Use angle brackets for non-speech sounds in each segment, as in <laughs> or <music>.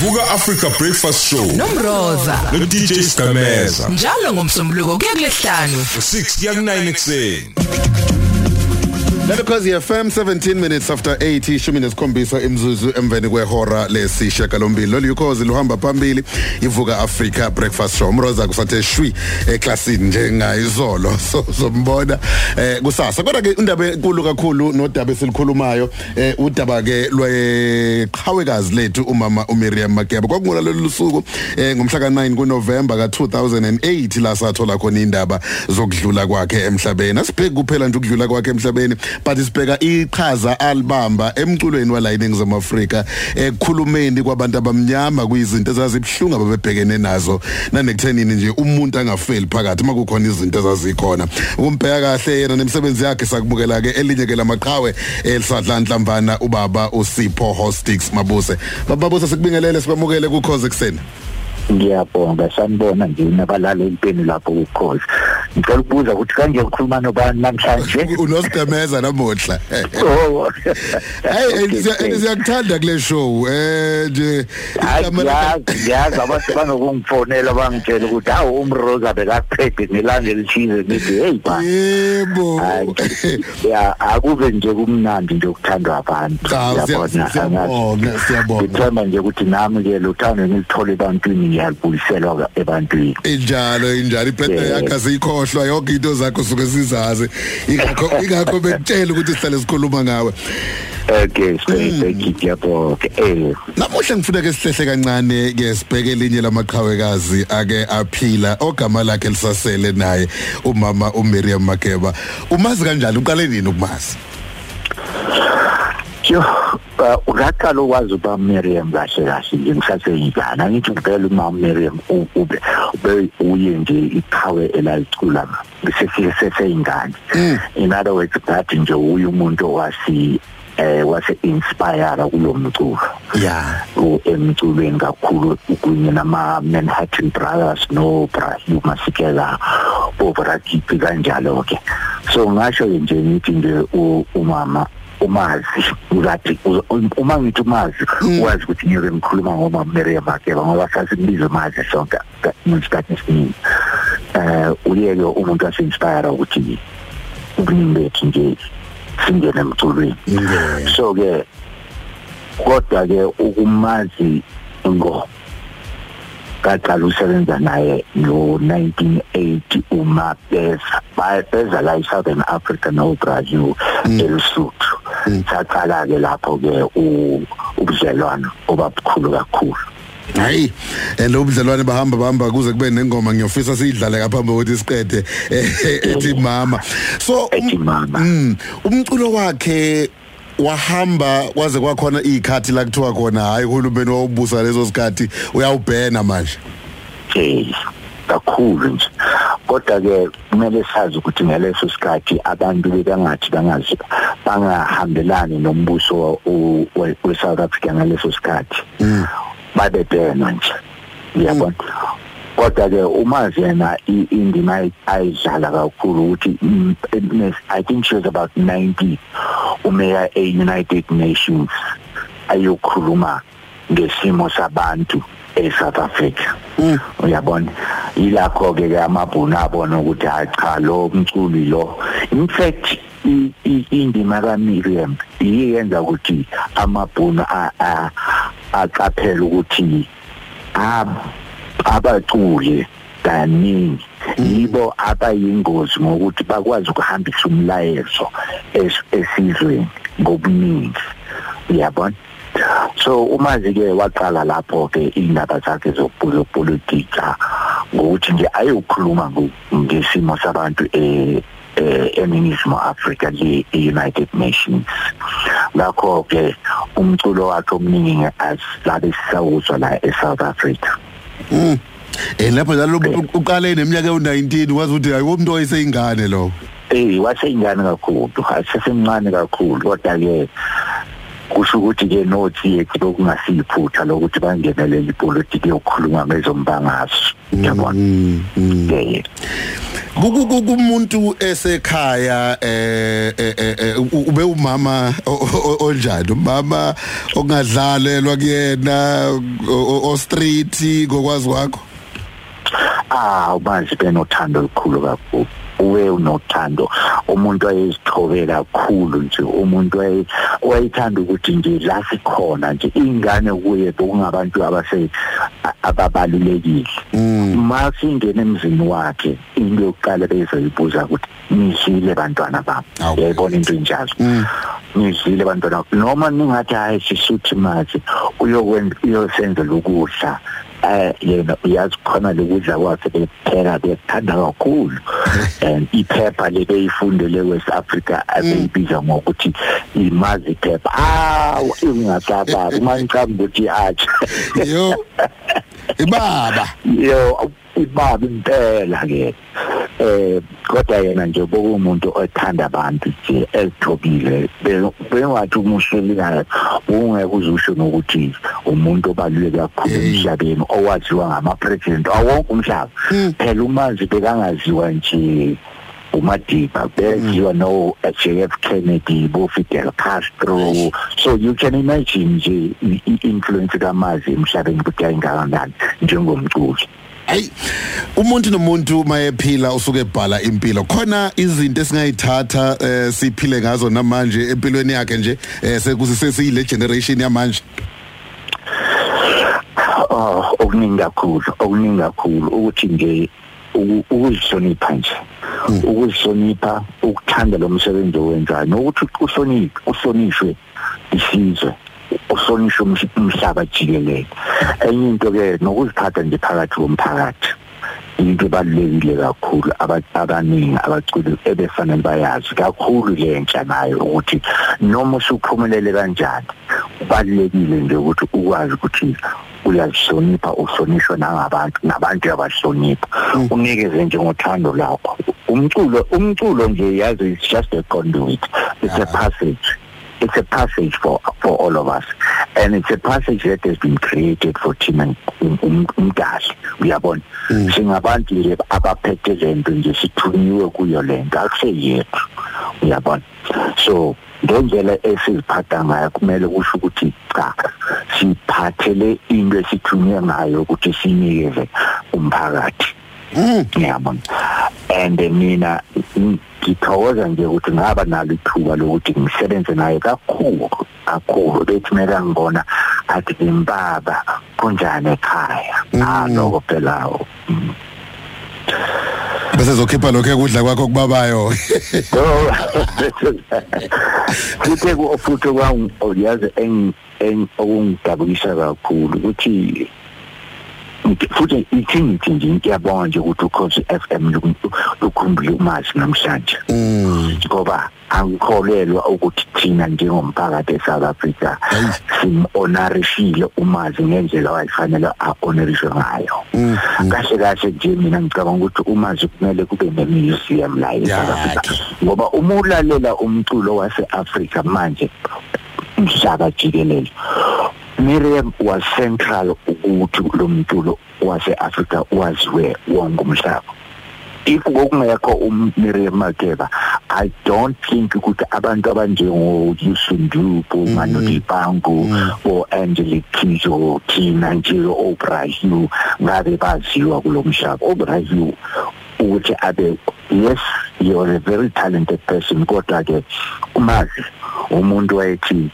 Vuka Africa Breakfast Show. Nomroza. No DJ Stameza njalo ngomsombuluko kuya kulesihlanu 6 kuya ku9 ekseni Lalokhozi FM 17 minutes after 8 ishumi nesikhombisa imzuzu emveni kwehora lesishiyagalombili lolu yukhozi luhamba phambili ivuka Africa breakfast show. Umroza kusathe shwi eclassini njengayizolo <laughs> so zombona eh kusasa. Kodwa ke indaba enkulu kakhulu nodaba esilikhulumayo eh udaba ke lweqhawekazi lethu umama uMiriam Makeba. Kwakungula lolu suku eh ngomhla ka9 kuNovember ka2008 la sathola khona indaba zokudlula kwakhe emhlabeni. Asibheki kuphela nje ukudlula kwakhe emhlabeni. But sibheka iqhaza alibamba emculweni wala iningizimu Afrika ekukhulumeni kwabantu abamnyama kuyizinto ezazibhlunga ababebhekene nazo. Nanekuthenini nje umuntu angafeli phakathi makukhona izinto ezazikhona. Ukumbheka kahle yena nemsebenzi yakhe sakubukela ke elinye ke lamaqhawe elisadla nhlamvana ubaba uSipho Hostix Mabuse. Baba Mabuse sikubingelele sibamukele ku cause ekseni ngiyabonga sanibona nje nabalala empeni lapho ukhozi ngicela ukubuza ukuthi kanje ukhuluma nobani namhlanje. <laughs> Unosidemeza namuhla. <laughs> Oh. Hey siyakuthanda kule show eh nje yazi abantu banokungifonela bangitshela ukuthi hawu umroza bekaqede ngelanga elithize ngithi hey ba. Yebo. Ya akube nje kumnandi nje ukuthandwa abantu. Siyabonga siyabonga. Ngithemba nje ukuthi nami ke luthando ngilithole ebantwini ngiyalibuyiselwa ebantwini. Injalo injalo. Ibirthday yakhe asiyikhohlwa yonke into zakho suke sizazi ingakho <laughs> ingakho bekutshela ukuthi sihlale sikhuluma ngawe Okay, you yabo. Eh, namuhla ngifuna ke sihlehle kancane ke sibheke elinye lamaqhawekazi ake aphila ogama lakhe lisasele naye umama uMiriam Makeba. Umazi kanjani uqale nini ukumazi? Yo, ungaqala ukwazi uba Miriam kahle kahle nje ngisaseyingane ngithi ngivela uma Miriam ube ube uye nje iqhawe elayicula besefike seseyingane in other words ngathi nje uye umuntu wasi eh wase inspire kulo mculo. Yeah. emculweni kakhulu kunye nama Manhattan Brothers no Brahim Masikela Bobrakipi kanjalo ke so ngasho nje ngithi nje umama umazi ngathi uma ngithi umazi wazi ukuthi ngeke ngikhuluma ngoma Miriam Makeba ngoba sasimbiza umazi sonke ngesikhathi esiningi. Eh uyeke umuntu asinspire ukuthi ubuningi bethu nje singene emculweni. So ke kodwa ke ukumazi ngo kaqala usebenza naye ngo 1980 uma beza beza la eSouthern Africa no Brazil eLesotho. Saqala ke lapho ke ubudlelwano obabukhulu kakhulu. Hayi lo budlelwane bahamba bahamba kuze kube nengoma ngiyofisa siyidlale ngaphambi kokuthi siqede ethi mama. So mama. mm umculo wakhe wahamba kwaze kwakhona ikhathi la kuthiwa khona hayi uhulumeni wawubusa lezo sikhathi uyawubhena manje. Eh kakhulu nje. Kodwa ke kumele sazi ukuthi ngaleso sikhathi abantu bebangathi bangazi bangahambelani nombuso we-South Africa ngaleso sikhathi. Babebhena nje. Uyabona? Kodwa ke umazi yena indima ayidlala kakhulu ukuthi I think she was about 90 umeya e-United Nations ayokhuluma ngesimo sabantu. eSouth Africa. Uyabona? Ilakho ke amabhunu abona ukuthi cha lo mculi lo. In fact indima kaMiriam iyenza ukuthi amabhunu aqaphela ukuthi abaculi kaningi. Yibo abayingozi ngokuthi bakwazi ukuhambisa umlayezo esizweni ngobuningi. Uyabona? So umazi ke waqala lapho ke indaba zakhe zopolitika ngokuthi nje ayokhuluma ngesimo sabantu eh eningizimu Africa le United Nations. Ngakho ke umculo wakhe omningi asilabe sisawuzwa la eSouth Africa. Mm eh lapho njalo uqale neminyaka u19 wazi ukuthi hayi umuntu oyiseyingane lo? Eh waseyingane kakhulu asesemncane kakhulu kodwa ke kusho ukuthi ke nothi ethi okungasiyiphutha lokuthi bangenelele ipolitiki yokukhuluma ngezombangazo yabona? Eh Kuku- ku- kumuntu esekhaya eh eh, eh, eh, ube umama onjani? Umama ongadlalelwa kuyena o- street ngokwazi kwakho? Ah ubanzi benothando olukhulu kakhulu. Uwe unothando. Umuntu wayezithobe kakhulu nje umuntu waye- wayethanda ukuthi nje la sikhona nje ingane kuye bekungabantu abase a- ababalulekile uma singena emzini wakhe into yokuqala bezoyibuza ukuthi nidlile bantwana bami? Awu. yayibona into enjalo. Nidlile bantwana noma ningathi hayi sisuthi mazi uyokwenza uyosenzela ukudla eh yena uyazi khona lokudla kwakhe bepheka bekuthanda kakhulu. <laughs> And iphepha lebeyifundele West Africa abeyibiza ngokuthi imazi phepha ah ingakababa uma ngicamba ukuthi acha yo <laughs> ibaba. Yo ibaba impela ke eh kodwa yena nje bokumuntu othanda abantu nje ezithobile bengathi umuhlelikayo ungeke uzusho nokuthi umuntu obaluleke kakhulu emhlabeni owaziwa ngama president awonke umhlaba phela umanzi bekangaziwa nje uMadiba beziwa no JF Kennedy bo Fidel Castro so you can imagine nje i-influence kamazi emhlabeni ukuthi ayingakanani njengomculi. Ay umuntu nomuntu mayephila usuke ebhala impilo. Khona izinto esingayithatha eh, siphile ngazo namanje empilweni yakhe nje eh, sekusiseyile generation yamanje. Oh okuningi kakhulu okuningi kakhulu. Ukuthi nje uku- ukuzihlonipha nje. Ukuzihlonipha ukuthanda lo msebenzi owenzayo. Nokuthi uhloniphe uhlonishwe isizwe. Uhlonishwe umhl- umhlaba jikelele. Enye into ke nokuziphatha nje phakathi komphakathi into ebalulekile kakhulu. Aba- abaningi abaculi ebefanele bayazi kakhulu lentsha nayo ukuthi noma usuphumelele kanjani kubalulekile nje ukuthi ukwazi ukuthi uyazihlonipha uhlonishwe nangabantu nabantu yabahlonipha unikeze nje ngothando lakho. Umculo umculo nje yazi it's just a conduit. It's a passage. It's a passage for for all of us. And it's a passage that has been created for thina um- um- umdali. Uyabona? Singabantu nje abaphethe lento nje sithunyiwe kuyo lento akuseyethu uyabona? So ngendlela esiziphatha ngayo kumele kusho ukuthi cha siphathele into esithunywe ngayo ukuthi sinikeze umphakathi. Ngiyabona and mina ng- ngithokoza nje ukuthi ngaba nalo ithuba lokuthi ngisebenze naye kakhulu kakhulu. Bethi mela ngibona athi impaba kunjani ekhaya? Aloko phela mm. bese zokhipha lokho ekudla kwakho kubabayo. Futhi futhi kwang oyazi eng eng okungidabukisa kakhulu ukuthi futhi ithi ngiyabonga nje ukuthi ukhosi FM lukhumbule umazi namhlanje. Ngoba angikholelwa ukuthi thina njengomphakathi eSouth Africa Hayi. simhonorishile umazi ngendlela wayifanele ahonorishwe ngayo. Kahle kahle nje mina ngicabanga ukuthi umazi kumele kube nemuseum la eSouth Africa. Ngoba uma ulalela umculo wase-Africa manje umhlaba jikelele. Miriam was central ukuthi lo mculo wase-Africa waziwe wonke umhlaba if kokungekho uMiriam Makeba I don't think ukuthi abantu abanjengo Yusundu Manu Dibango o Angelique Kizo Tina nje Oprah Hugh ngabe baziwa kulomhlaba Oprah Hugh ukuthi abe yes you are a very talented person kodwa ke umazi umuntu wayethi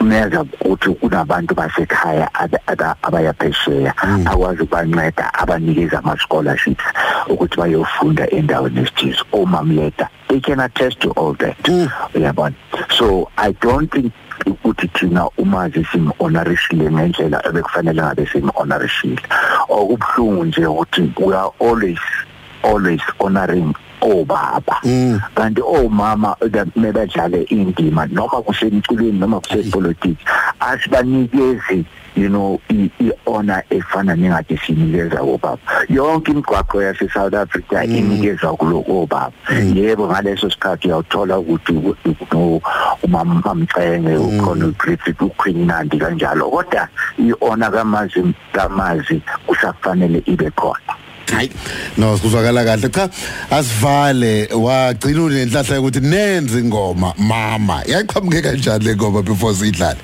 meza ukuthi kunabantu basekhaya aba- aba- abayaphesheya akwazi ukubanceda abanikeza ama-scholarships ukuthi bayofunda endaweni esithize omamleta they can attest to all that. Uyabona? So i don't think ukuthi thina umazi sim-honorishile ngendlela ebekufanele ngabe sim-honorishile okubuhlungu nje ukuthi we are always always honoring obaba. Kanti omama mebedlale indima noma kusemculweni noma kusepolitics asibanikezi you know i- i-honor efana nengathi sinikeza obaba. Yonke imigwaqo yase-south africa inikezwa kuloko obaba. Yebo ngaleso sikhathi uyawuthola ukuthi u- u- umama mcenge ukhona uGriffith uQueen Nandi kanjalo. Kodwa i-honor kamazi kamazi kusafanele ibe khona. Hayi. No sikuzwakala kahle cha asivale. Wagcina unenhlahla yokuthi nenze ingoma mama. Yaqhamuke kanjani le ngoma before sidlale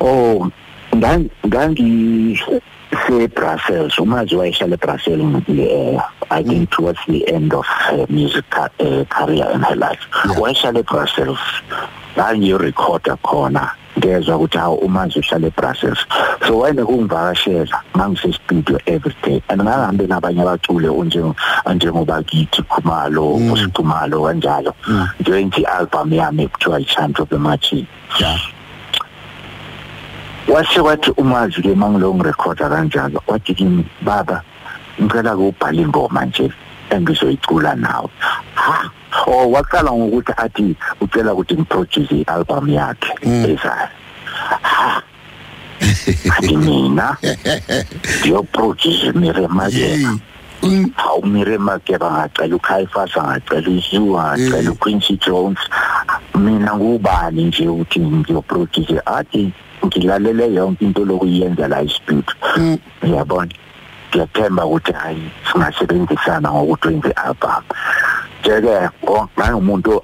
oh ngan ngangi se Brussels umazi wayehlala eBrussels eh I think towards the end of her music ca- uh, career in her life. Yeah. wayehlala eBrussels ngangi recorder khona. Ngezwe ukuthi hawo umazi uhlala eBrussels. So wayene kungivakashela ngangise studio every day. And ngangahambe nabanye abaculi onjengo njengoba kithi Khumalo uSikhumalo kanjalo. Nje album yami ekuthiwa iChanto the Machine yeah. Wase wathi umazi ke mangilo ngirecorda kanjalo wathi kimi baba ngicela ukubhala ingoma nje engizoyicula nawe. Ha oh waqala ngokuthi athi ucela ukuthi ngiproduce i-album yakhe ezayo. Ha. Mina <laughs> ndiyoproduce Miriam yey. Makeba Mm, hawu Miriam Makeba ngacela uKhaifas ngacela uZhu ngacela Mm. uQuincy Jones. Mina ngubani nje ukuthi ngiyoproduce athi ngilalele yonke into lokuyenza la istudio Mm. uyabona? Ngiyathemba ukuthi hayi singasebenzisana ngokuthi wenze album njeke ngangumuntu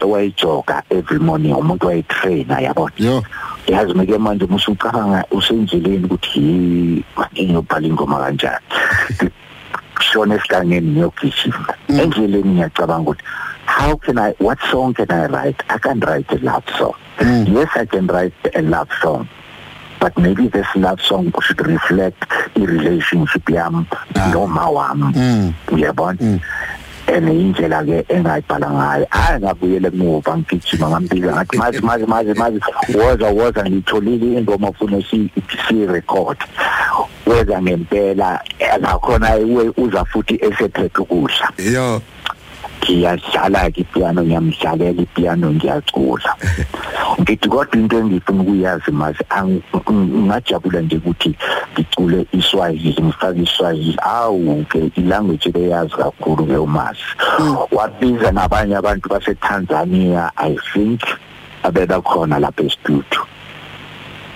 owayijoga every morning umuntu wayitraina yabona yo. Yazi meke manje musucabanga usendleleni ukuthi ngiyobhala ingoma kanjani? <laughs> Shona esigangeni ngiyogijima endleleni ngiyacabanga ukuthi how can i what song can i write? I can't write a love song. Yes i can write a love song but maybe this love song should reflect the relationship yami noma wami Mm. uyabona? And indlela ke engayibhala ngayo hayi ngabuyele emuva ngigijima ngambika ngathi mazi mazi mazi mazi woza woza ngitholile ingoma ufuna si si record weza ngempela la khona uwe uza futhi esephethe ukudla. Yo. Ngiyadlala ke ipiano ngiyamdlalela ipiano ngiyacula. <laughs> ngithi kodwa into engifuna ukuyazi mazi ang- ng- ngajabula nje ukuthi ngicule iswahili ngifake iswahili. Awu ke ilanguage leyazi kakhulu ke umazi wabiza nabanye abantu baseTanzania i think abeba khona lapha estudio.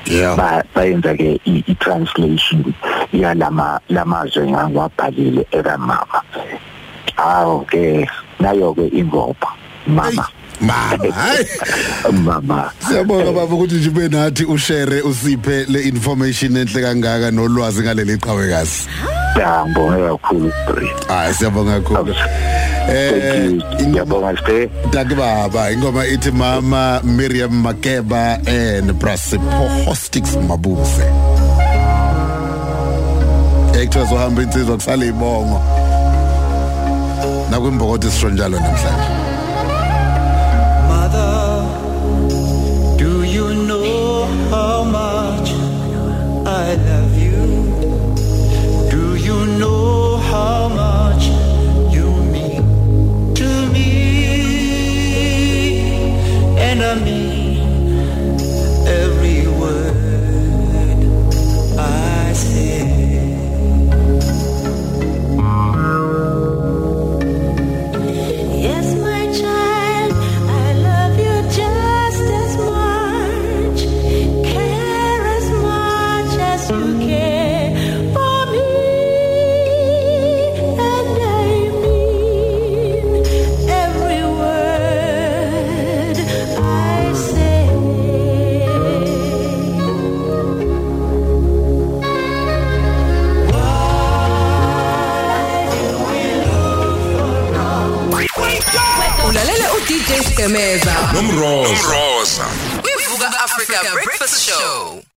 Yeah. Ba bayenza ke i- i-translation yalama lamazwe ngiwabhalile ekamama. Awu ke nayo ke ingoma mama. Mama hayi. Mama. Siyabonga baba ukuthi nje ube nathi ushare usiphe le information enhle kangaka nolwazi ngaleli qhawekazi. Ngibonge kakhulu hayi siyabonga kakhulu. Eh ngiyabonga stay Dankie baba. Ingoma ithi mama Miriam Makeba and Brasipo Hostix Mabuse Ekuthiwa zohamba insizwa kusala ibongo. Nakwimbokodo isisho njalo namhlanje. And uDJ Skemeza.